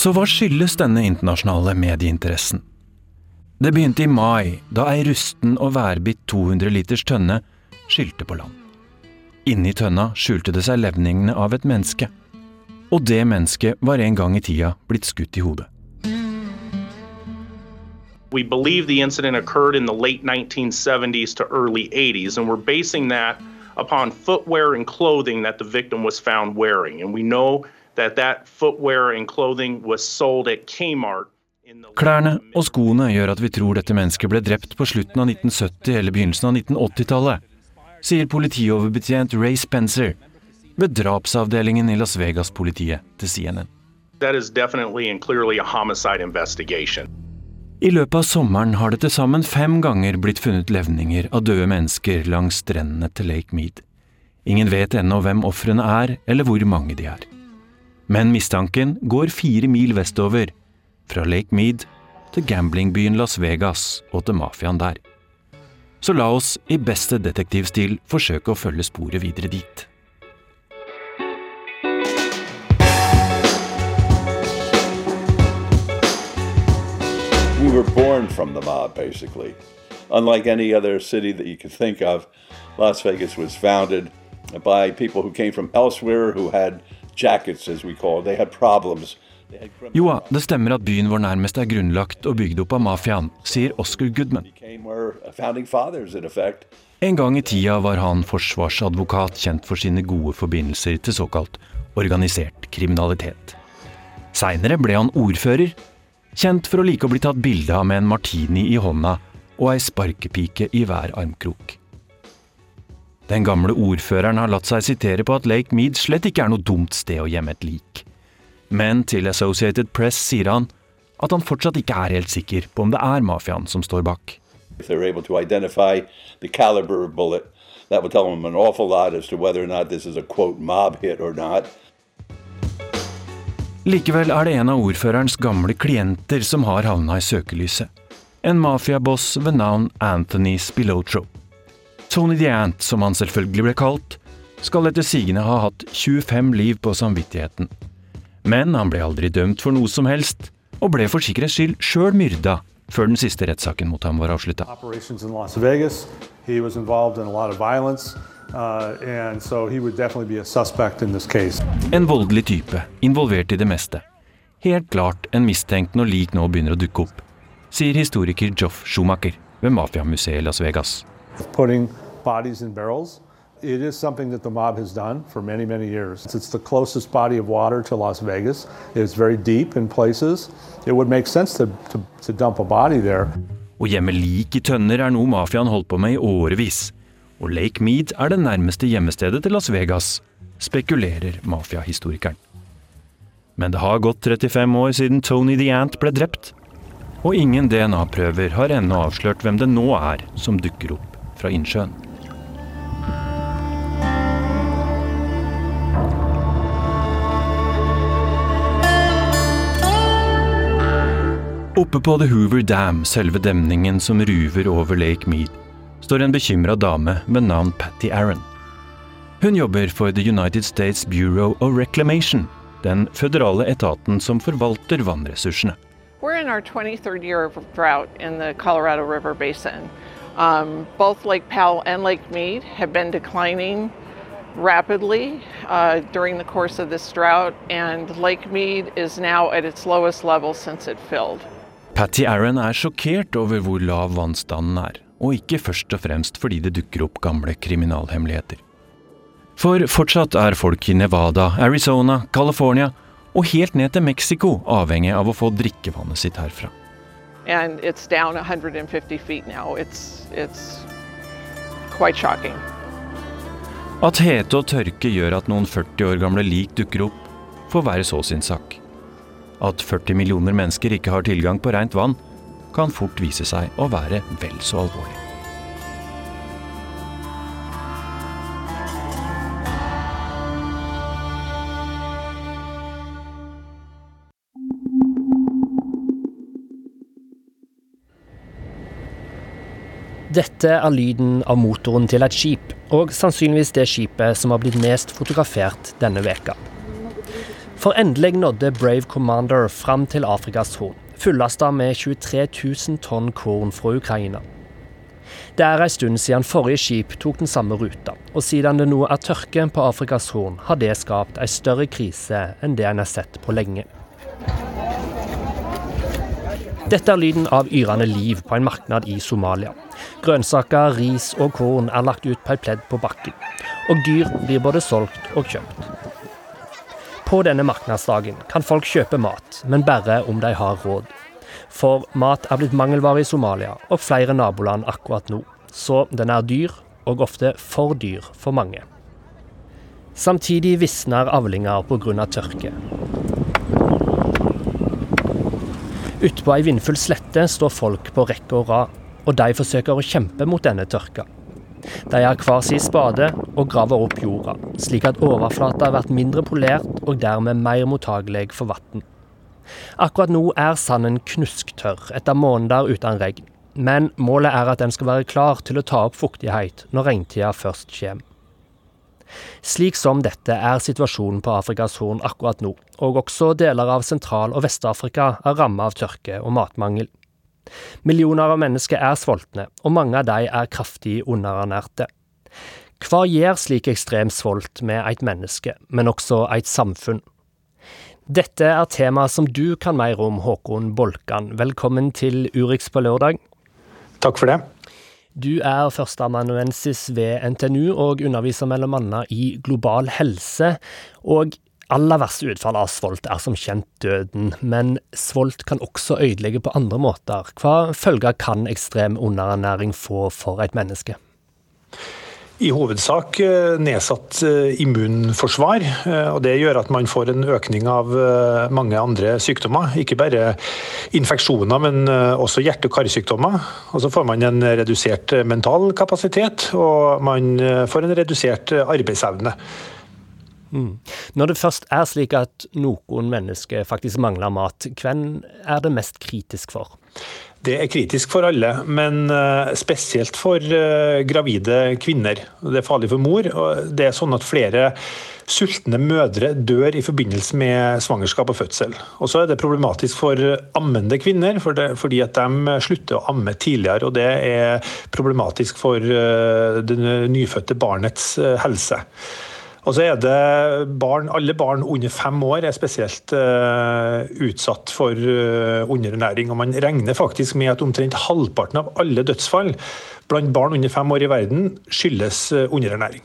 Så hva skyldes denne internasjonale medieinteressen? Det begynte i mai, da ei rusten og værbitt 200 liters tønne skylte på land. Inni tønna skjulte det seg levningene av et menneske. Og det mennesket var en gang i tida blitt skutt i hodet. We believe the incident occurred in the late 1970s to early 80s, and we're basing that upon footwear and clothing that the victim was found wearing. And we know that that footwear and clothing was sold at Kmart. Klærne og skoene gjør at vi tror dette mennesket ble drept på slutten av 1970- eller begynnelsen av 1980-tallet, sier politioverbetjent Ray Spencer ved drapsavdelingen i Las Vegas-politiet til CNN. That is definitely and clearly a homicide investigation. I løpet av sommeren har det til sammen fem ganger blitt funnet levninger av døde mennesker langs strendene til Lake Mead. Ingen vet ennå hvem ofrene er, eller hvor mange de er. Men mistanken går fire mil vestover, fra Lake Mead til gamblingbyen Las Vegas og til mafiaen der. Så la oss i beste detektivstil forsøke å følge sporet videre dit. We were born from the mob, basically. Unlike any other city that you could think of, Las Vegas was founded by people who came from elsewhere who had jackets, as we call it. They had problems. Jo det stemmer at byen vår nærmest er grunnlagt og bygd opp av mafiaen, sier Oscar Goodman. En gang i tida var han forsvarsadvokat kjent for sine gode forbindelser til såkalt organisert kriminalitet. Seinere ble han ordfører, kjent for å like å bli tatt bilde av med en martini i hånda og ei sparkepike i hver armkrok. Den gamle ordføreren har latt seg sitere på at Lake Mead slett ikke er noe dumt sted å gjemme et lik. Men til Associated Press sier han at han fortsatt ikke er helt sikker på om det er mafiaen som står bak. Bullet. Likevel er det en av ordførerens gamle klienter som har havna i søkelyset. En mafiaboss ved navn Anthony Spilotro. Tony the Ant, som han selvfølgelig ble kalt, skal etter sigende ha hatt 25 liv på samvittigheten. Men han ble aldri dømt for noe som helst, og ble for sikkerhets skyld sjøl myrda før den siste rettssaken mot ham var avslutta. uh, so. En voldelig type, involvert i det meste. Helt klart en mistenkt når lik nå begynner å dukke opp, sier historiker Joff Schumacher ved Mafiamuseet i Las Vegas. Putting bodies in barrels. It is something that the mob has done for many, many years. It's the closest body of water to Las Vegas. It's very deep in places. It would make sense to, to, to dump a body there. Å gjemme lik i tønner er noe mafiaen holdt på med i årevis. Og Lake Mead er det nærmeste gjemmestedet til Las Vegas, spekulerer mafiahistorikeren. Men det har gått 35 år siden Tony the Ant ble drept, og ingen DNA-prøver har ennå avslørt hvem det nå er som dukker opp fra innsjøen. Oppe på The Hoover Dam, selve demningen som ruver over Lake Mead, står en bekymra dame med navn Patty Aaron. Hun jobber for The United States Bureau of Reclamation, den føderale etaten som forvalter vannressursene. We're in our 23rd year of drought in the Colorado River Basin. Um, both Lake Powell and Lake Mead have been declining rapidly uh, during the course of this drought, and Lake Mead is now at its lowest level since it filled. Patty Aaron er sjokkert over hvor lav vannstanden er, og ikke først og fremst fordi det dukker opp gamle kriminalhemmeligheter. For fortsatt er folk i Nevada, Arizona, California og helt ned til Mexico avhengig av å få drikkevannet sitt herfra. And it's down 150 feet now. It's, it's quite shocking. At hete og tørke gjør at noen 40 år gamle lik dukker opp, får være så sin sak. At 40 millioner mennesker ikke har tilgang på rent vann, kan fort vise seg å være vel så alvorlig. Dette er lyden av motoren til et skip, og sannsynligvis det skipet som har blitt mest fotografert denne veka. For endelig nådde Brave Commander fram til Afrikas Horn, fullasta med 23 000 tonn korn fra Ukraina. Det er en stund siden forrige skip tok den samme ruta, og siden det nå er tørke på Afrikas Horn, har det skapt en større krise enn det en har sett på lenge. Dette er lyden av yrende liv på en marknad i Somalia. Grønnsaker, ris og korn er lagt ut på et pledd på bakken, og dyr blir både solgt og kjøpt. På denne marknadsdagen kan folk kjøpe mat, men bare om de har råd. For mat er blitt mangelvare i Somalia og flere naboland akkurat nå, så den er dyr, og ofte for dyr for mange. Samtidig visner avlinger pga. tørke. Ute på ei vindfull slette står folk på rekke og rad, og de forsøker å kjempe mot denne tørka. De har hver sin spade og graver opp jorda, slik at overflata blir mindre polert og dermed mer mottagelig for vann. Akkurat nå er sanden knusktørr etter måneder uten regn, men målet er at den skal være klar til å ta opp fuktighet når regntida først kommer. Slik som dette er situasjonen på Afrikas Horn akkurat nå, og også deler av Sentral- og Vest-Afrika er rammet av tørke og matmangel. Millioner av mennesker er sultne, og mange av de er kraftig underernærte. Hva gjør slik ekstrem svolt med et menneske, men også et samfunn? Dette er tema som du kan mer om, Håkon Bolkan. Velkommen til Urix på lørdag. Takk for det. Du er førsteamanuensis ved NTNU og underviser annet i global helse. Og aller verste utfall av svolt er som kjent døden, men svolt kan også ødelegge på andre måter. Hva følger kan ekstrem underernæring få for et menneske? I hovedsak eh, nedsatt eh, immunforsvar, eh, og det gjør at man får en økning av mange andre sykdommer. Ikke bare infeksjoner, men også hjerte- og karsykdommer. Og så får man en redusert mental kapasitet, og man får en redusert arbeidsevne. Mm. Når det først er slik at noen mennesker faktisk mangler mat, hvem er det mest kritisk for? Det er kritisk for alle, men eh, spesielt for eh, gravide kvinner. Det er farlig for mor. og Det er sånn at flere sultne mødre dør i forbindelse med svangerskap og fødsel. Og så er det problematisk for ammende kvinner, fordi at de slutter å amme tidligere. Og det er problematisk for eh, det nyfødte barnets helse. Og så er det barn, Alle barn under fem år er spesielt uh, utsatt for uh, underernæring. og Man regner faktisk med at omtrent halvparten av alle dødsfall blant barn under fem år i verden skyldes uh, underernæring.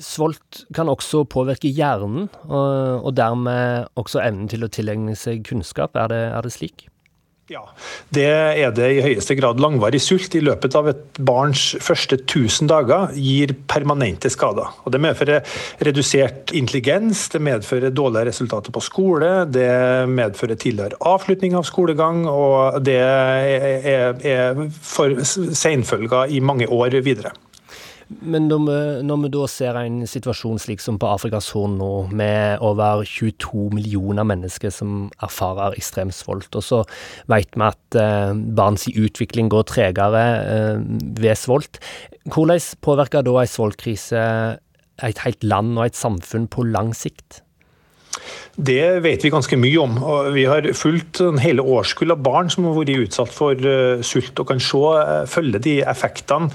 Svolt kan også påvirke hjernen, og, og dermed også evnen til å tilegne seg kunnskap. Er det, er det slik? Ja, det er det i høyeste grad. Langvarig sult i løpet av et barns første 1000 dager gir permanente skader. Og Det medfører redusert intelligens, det medfører dårlige resultater på skole, det medfører tidligere avslutning av skolegang, og det er, er for senfølger i mange år videre. Men når vi, når vi, da ser en situasjon slik som på Afrikas Horn nå, med over 22 millioner mennesker som erfarer ekstrem svolt, og så vet vi at eh, barns utvikling går tregere eh, ved svolt, hvordan påvirker da en svoltkrise et helt land og et samfunn på lang sikt? Det vet vi ganske mye om. og Vi har fulgt en hele årskull av barn som har vært utsatt for uh, sult, og kan se, uh, følge de effektene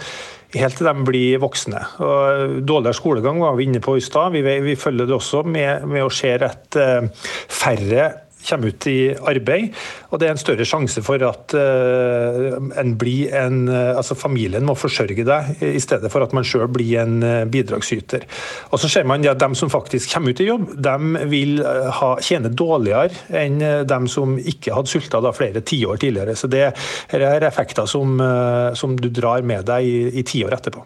helt til de blir voksne. Og dårligere skolegang var vi inne på i stad. Vi, vi, følger det også med, med å se at uh, færre kommer ut i arbeid. Og det er en større sjanse for at uh, en blir en, uh, altså familien må forsørge deg, i stedet for at man sjøl blir en uh, bidragsyter. Og så ser man at De som faktisk kommer ut i jobb, de vil ha, tjene dårligere enn de som ikke hadde sulta da flere tiår tidligere. Så det er effekter som, som du drar med deg i, i tiår etterpå.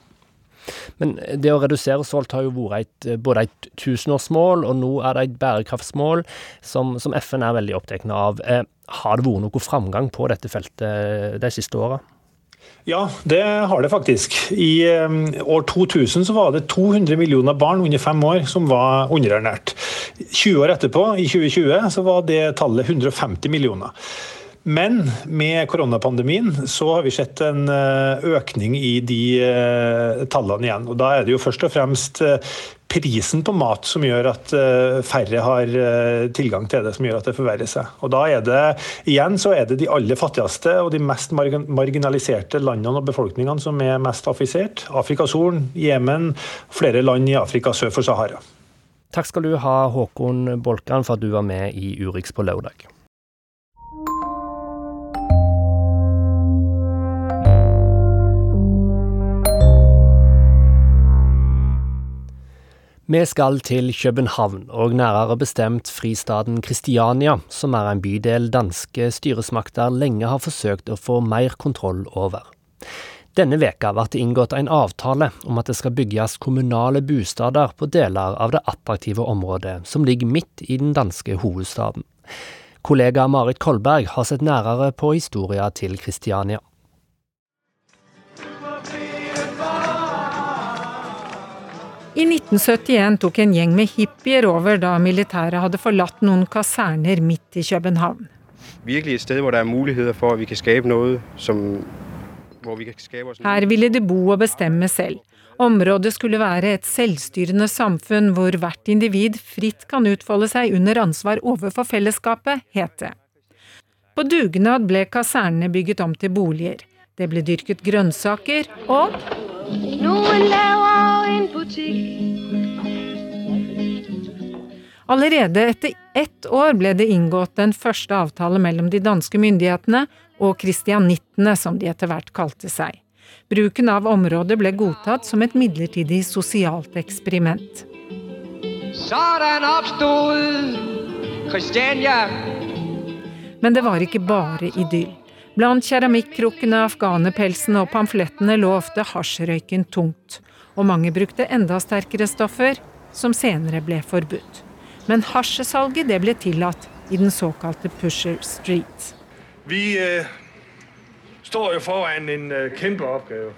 Men det å redusere sult har jo vært et, eh, både et tusenårsmål, og nå er det et bærekraftsmål som, som FN er veldig opptatt av. Eh, har det vært noe framgang på dette feltet de siste åra? Ja, det har det faktisk. I år 2000 så var det 200 millioner barn under fem år som var underernært. 20 år etterpå, i 2020, så var det tallet 150 millioner. Men med koronapandemien så har vi sett en eh, økning i de eh, tallene igjen. Og da er det jo først og fremst eh, prisen på mat som gjør at færre har tilgang til det, som gjør at det forverrer seg. Og da er det igjen så er det de aller fattigste og de mest marginaliserte landene og befolkningene som er mest affisert. Afrikas Horn, Jemen, flere land i Afrika sør for Sahara. Takk skal du ha, Håkon Bolkan, for at du var med i Urix på lørdag. Vi skal til København, og nærere bestemt fristaden Kristiania, som er en bydel danske styresmakter lenge har forsøkt å få mer kontroll over. Denne veka ble det inngått en avtale om at det skal bygges kommunale bostader på deler av det attraktive området som ligger midt i den danske hovedstaden. Kollega Marit Kolberg har sett nærere på historia til Kristiania. I 1971 tok en gjeng med hippier over da militæret hadde forlatt noen kaserner midt i København. Virkelig et sted hvor det er muligheter for at vi kan skape noe som her ville de bo og bestemme selv. Området skulle være et selvstyrende samfunn hvor hvert individ fritt kan utfolde seg under ansvar overfor fellesskapet, het det. På dugnad ble kasernene bygget om til boliger. Det ble dyrket grønnsaker og noen laver en butikk. Allerede etter ett år ble det inngått en første avtale mellom de danske myndighetene og kristianittene, som de etter hvert kalte seg. Bruken av området ble godtatt som et midlertidig sosialt eksperiment. Sådan oppstod Kristiania. Men det var ikke bare idyll. Blant keramikkrukkene, afghanerpelsene og pamflettene lå ofte hasjrøyken tungt. Og mange brukte enda sterkere stoffer, som senere ble forbudt. Men hasjesalget det ble tillatt i den såkalte Pusher Street. Vi eh, står jo foran en eh, kjempeoppgave. oppgave.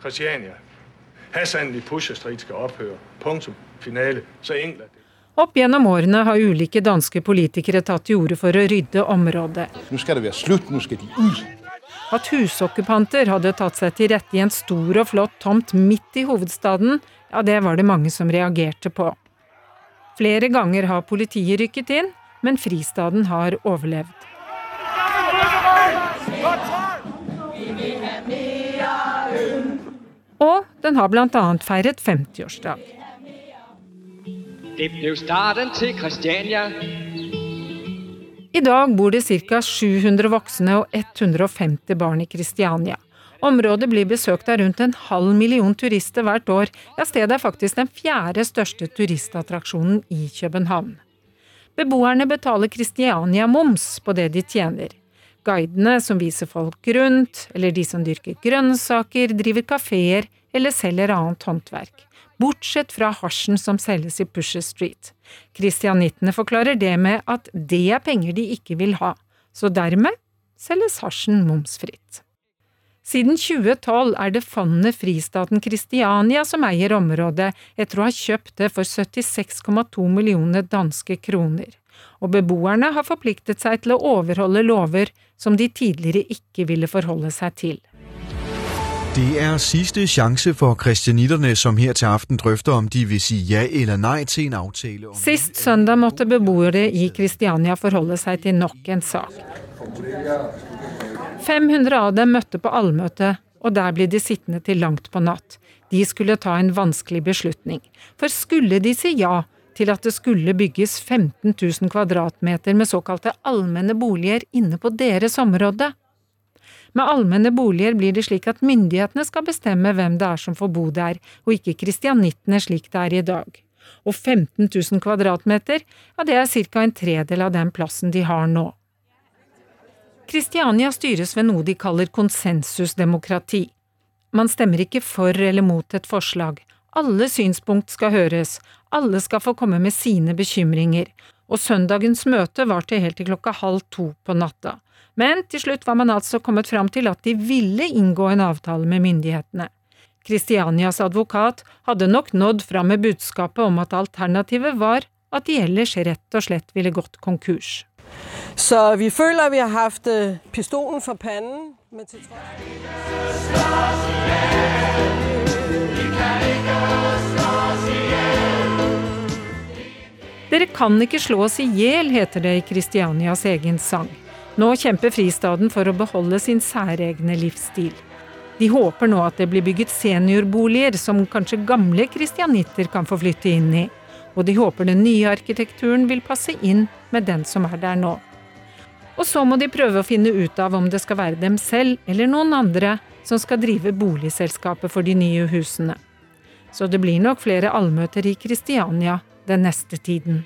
Christiania. Hassan i Pusher Street skal opphøre. Punktum. Finale. Så enkelt. Opp gjennom årene har ulike danske politikere tatt til orde for å rydde området. Nå skal det være slutt, nå skal de ut. At husokkupanter hadde tatt seg til rette i en stor og flott tomt midt i hovedstaden, ja, det var det mange som reagerte på. Flere ganger har politiet rykket inn, men fristaden har overlevd. Og den har bl.a. feiret 50-årsdag. Det ble starten til Kristiania. I dag bor det ca. 700 voksne og 150 barn i Kristiania. Området blir besøkt av rundt en halv million turister hvert år. Ja, stedet er faktisk den fjerde største turistattraksjonen i København. Beboerne betaler Kristiania-moms på det de tjener. Guidene som viser folk rundt, eller de som dyrker grønnsaker, driver kafeer eller selger annet håndverk. Bortsett fra hasjen som selges i Pusher Street. Kristianittene forklarer det med at det er penger de ikke vil ha, så dermed selges hasjen momsfritt. Siden 2012 er det fondet Fristaten Kristiania som eier området, etter å ha kjøpt det for 76,2 millioner danske kroner. Og beboerne har forpliktet seg til å overholde lover som de tidligere ikke ville forholde seg til. Det er siste sjanse for kristianitterne som her til aften drøfter om de vil si ja eller nei til en avtale om Sist søndag måtte beboere i Kristiania forholde seg til nok en sak. 500 av dem møtte på allmøte, og der ble de sittende til langt på natt. De skulle ta en vanskelig beslutning. For skulle de si ja til at det skulle bygges 15 000 kvadratmeter med såkalte allmenne boliger inne på deres område? Med allmenne boliger blir det slik at myndighetene skal bestemme hvem det er som får bo der, og ikke kristianittene slik det er i dag. Og 15 000 kvadratmeter, ja det er ca. en tredel av den plassen de har nå. Kristiania styres ved noe de kaller konsensusdemokrati. Man stemmer ikke for eller mot et forslag. Alle synspunkt skal høres, alle skal få komme med sine bekymringer, og søndagens møte var til helt til klokka halv to på natta. Men til slutt var man altså kommet fram til at de ville inngå en avtale med myndighetene. Kristianias advokat hadde nok nådd fram med budskapet om at alternativet var at de ellers rett og slett ville gått konkurs. Så vi føler vi har hatt pistolen for pannen. Men til Dere kan ikke slå oss i hjel, heter det i Kristianias egen sang. Nå kjemper fristaden for å beholde sin særegne livsstil. De håper nå at det blir bygget seniorboliger som kanskje gamle kristianitter kan få flytte inn i. Og de håper den nye arkitekturen vil passe inn med den som er der nå. Og så må de prøve å finne ut av om det skal være dem selv eller noen andre som skal drive boligselskapet for de nye husene. Så det blir nok flere allmøter i Kristiania den neste tiden.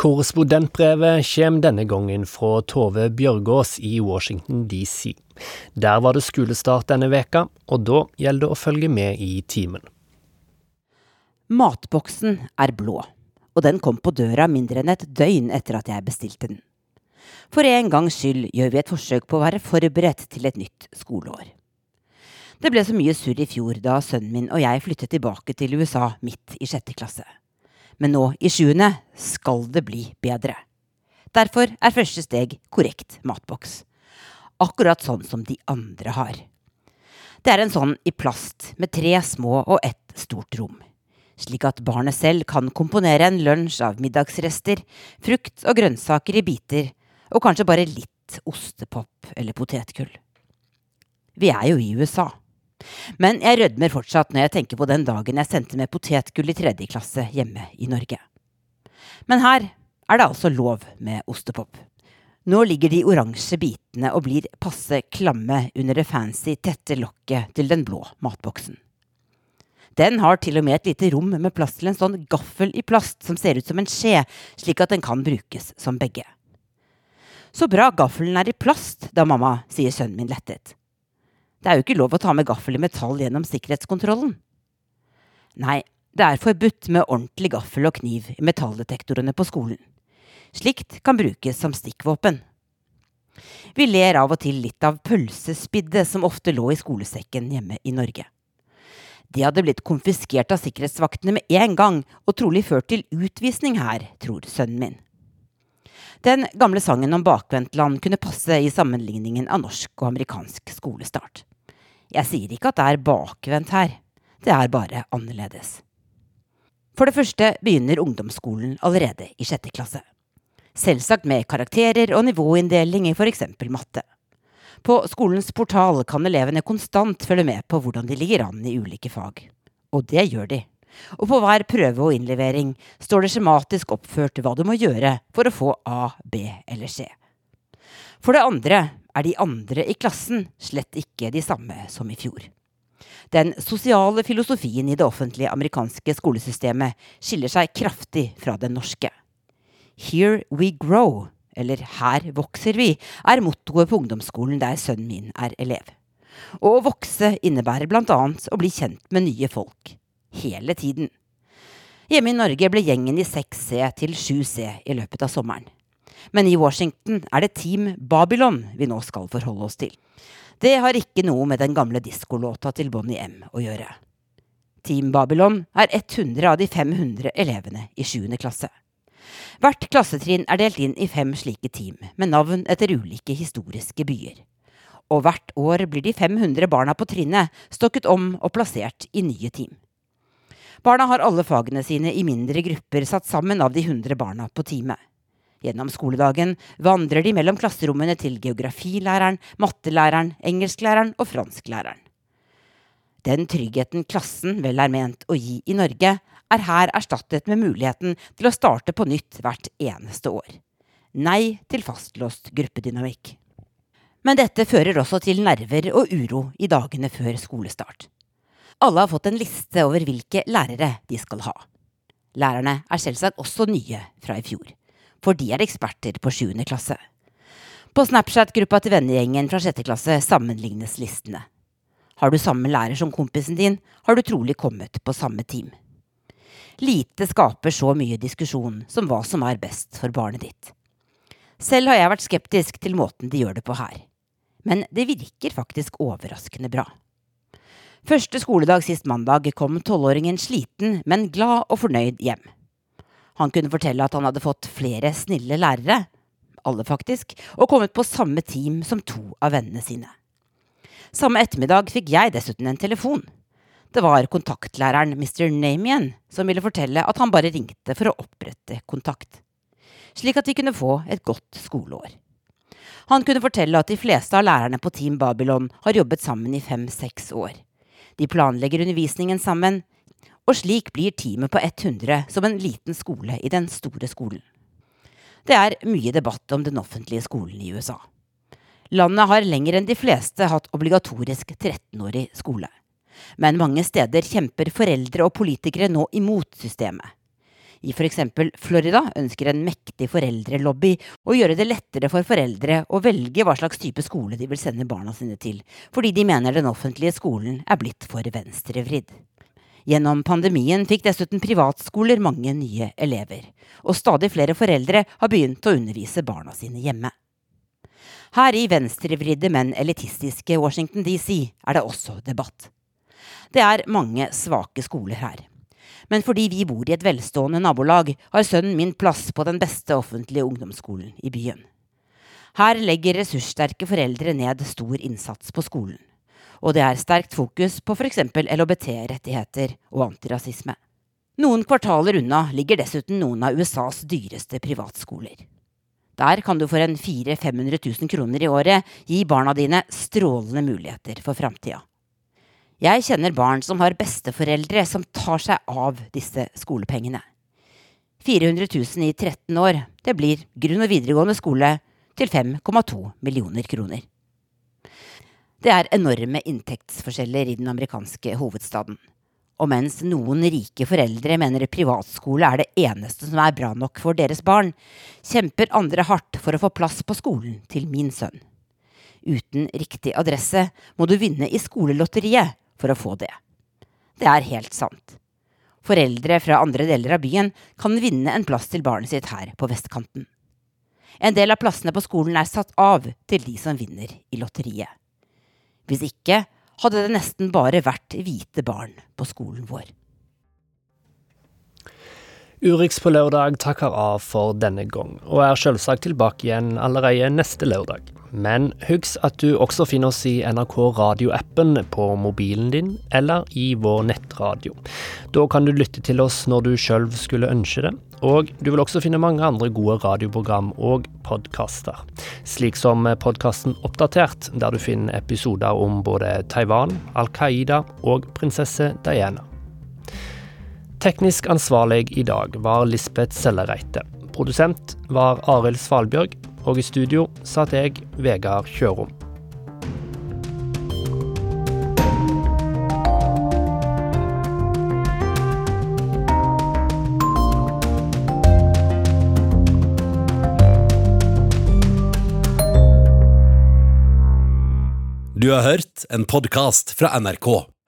Korrespondentbrevet kommer denne gangen fra Tove Bjørgaas i Washington DC. Der var det skolestart denne veka, og da gjelder det å følge med i timen. Matboksen er blå, og den kom på døra mindre enn et døgn etter at jeg bestilte den. For en gangs skyld gjør vi et forsøk på å være forberedt til et nytt skoleår. Det ble så mye surr i fjor da sønnen min og jeg flyttet tilbake til USA midt i sjette klasse men nå i sjuende skal det bli bedre. Derfor er første steg korrekt matboks. Akkurat sånn som de andre har. Det er en sånn i plast med tre små og ett stort rom. Slik at barnet selv kan komponere en lunsj av middagsrester, frukt og grønnsaker i biter, og kanskje bare litt ostepop eller potetgull. Vi er jo i USA. Men jeg rødmer fortsatt når jeg tenker på den dagen jeg sendte med potetgull i tredje klasse hjemme i Norge. Men her er det altså lov med ostepop. Nå ligger de oransje bitene og blir passe klamme under det fancy, tette lokket til den blå matboksen. Den har til og med et lite rom med plass til en sånn gaffel i plast som ser ut som en skje, slik at den kan brukes som begge. Så bra gaffelen er i plast, da, mamma, sier sønnen min lettet. Det er jo ikke lov å ta med gaffel i metall gjennom sikkerhetskontrollen. Nei, det er forbudt med ordentlig gaffel og kniv i metalldetektorene på skolen. Slikt kan brukes som stikkvåpen. Vi ler av og til litt av pølsespiddet som ofte lå i skolesekken hjemme i Norge. Det hadde blitt konfiskert av sikkerhetsvaktene med en gang, og trolig ført til utvisning her, tror sønnen min. Den gamle sangen om bakvendtland kunne passe i sammenligningen av norsk og amerikansk skolestart. Jeg sier ikke at det er bakvendt her, det er bare annerledes. For det første begynner ungdomsskolen allerede i sjette klasse. Selvsagt med karakterer og nivåinndeling i eksempel matte. På skolens portal kan elevene konstant følge med på hvordan de ligger an i ulike fag. Og det gjør de. Og på hver prøve og innlevering står det skjematisk oppført hva du må gjøre for å få A, B eller C. For det andre er de andre i klassen slett ikke de samme som i fjor. Den sosiale filosofien i det offentlige amerikanske skolesystemet skiller seg kraftig fra den norske. Here we grow, eller Her vokser vi, er mottoet på ungdomsskolen der sønnen min er elev. Og å vokse innebærer annet å bli kjent med nye folk. Hele tiden. Hjemme i Norge ble gjengen i 6C til 7C i løpet av sommeren. Men i Washington er det Team Babylon vi nå skal forholde oss til. Det har ikke noe med den gamle diskolåta til Bonnie M å gjøre. Team Babylon er 100 av de 500 elevene i 7. klasse. Hvert klassetrinn er delt inn i fem slike team, med navn etter ulike historiske byer. Og hvert år blir de 500 barna på trinnet stokket om og plassert i nye team. Barna har alle fagene sine i mindre grupper satt sammen av de 100 barna på teamet. Gjennom skoledagen vandrer de mellom klasserommene til geografilæreren, mattelæreren, engelsklæreren og fransklæreren. Den tryggheten klassen vel er ment å gi i Norge, er her erstattet med muligheten til å starte på nytt hvert eneste år. Nei til fastlåst gruppedynamikk. Men dette fører også til nerver og uro i dagene før skolestart. Alle har fått en liste over hvilke lærere de skal ha. Lærerne er selvsagt også nye fra i fjor, for de er eksperter på 7. klasse. På Snapchat-gruppa til vennegjengen fra 6. klasse sammenlignes listene. Har du samme lærer som kompisen din, har du trolig kommet på samme team. Lite skaper så mye diskusjon som hva som er best for barnet ditt. Selv har jeg vært skeptisk til måten de gjør det på her. Men det virker faktisk overraskende bra. Første skoledag sist mandag kom tolvåringen sliten, men glad og fornøyd hjem. Han kunne fortelle at han hadde fått flere snille lærere, alle faktisk, og kommet på samme team som to av vennene sine. Samme ettermiddag fikk jeg dessuten en telefon. Det var kontaktlæreren Mr. Namien som ville fortelle at han bare ringte for å opprette kontakt, slik at de kunne få et godt skoleår. Han kunne fortelle at de fleste av lærerne på Team Babylon har jobbet sammen i fem–seks år. De planlegger undervisningen sammen, og slik blir teamet på 100 som en liten skole i den store skolen. Det er mye debatt om den offentlige skolen i USA. Landet har lenger enn de fleste hatt obligatorisk 13-årig skole men mange steder kjemper foreldre og politikere nå imot systemet. I eksempel Florida ønsker en mektig foreldrelobby å gjøre det lettere for foreldre å velge hva slags type skole de vil sende barna sine til, fordi de mener den offentlige skolen er blitt for venstrevridd. Gjennom pandemien fikk dessuten privatskoler mange nye elever, og stadig flere foreldre har begynt å undervise barna sine hjemme. Her i venstrevridde, men elitistiske Washington DC er det også debatt. Det er mange svake skoler her. Men fordi vi bor i et velstående nabolag, har sønnen min plass på den beste offentlige ungdomsskolen i byen. Her legger ressurssterke foreldre ned stor innsats på skolen. Og det er sterkt fokus på f.eks. LHBT-rettigheter og antirasisme. Noen kvartaler unna ligger dessuten noen av USAs dyreste privatskoler. Der kan du for en 400 500 000 kroner i året gi barna dine strålende muligheter for framtida. Jeg kjenner barn som har besteforeldre som tar seg av disse skolepengene. 400 000 i 13 år, det blir grunn- og videregående skole, til 5,2 millioner kroner. Det er enorme inntektsforskjeller i den amerikanske hovedstaden. Og mens noen rike foreldre mener privatskole er det eneste som er bra nok for deres barn, kjemper andre hardt for å få plass på skolen til min sønn. Uten riktig adresse må du vinne i skolelotteriet for å få det. Det er helt sant. Foreldre fra andre deler av byen kan vinne en plass til barnet sitt her på vestkanten. En del av plassene på skolen er satt av til de som vinner i lotteriet. Hvis ikke hadde det nesten bare vært hvite barn på skolen vår. Urix på lørdag takker av for denne gang, og er selvsagt tilbake igjen allerede neste lørdag. Men husk at du også finner oss i NRK radioappen på mobilen din, eller i vår nettradio. Da kan du lytte til oss når du sjøl skulle ønske det, og du vil også finne mange andre gode radioprogram og podkaster. Slik som podkasten Oppdatert, der du finner episoder om både Taiwan, Al Qaida og prinsesse Diana. Teknisk ansvarlig i dag var Lisbeth Sellereite. Produsent var Arild Svalbjørg, og i studio satt jeg, Vegard Kjørom. Du har hørt en podkast fra NRK.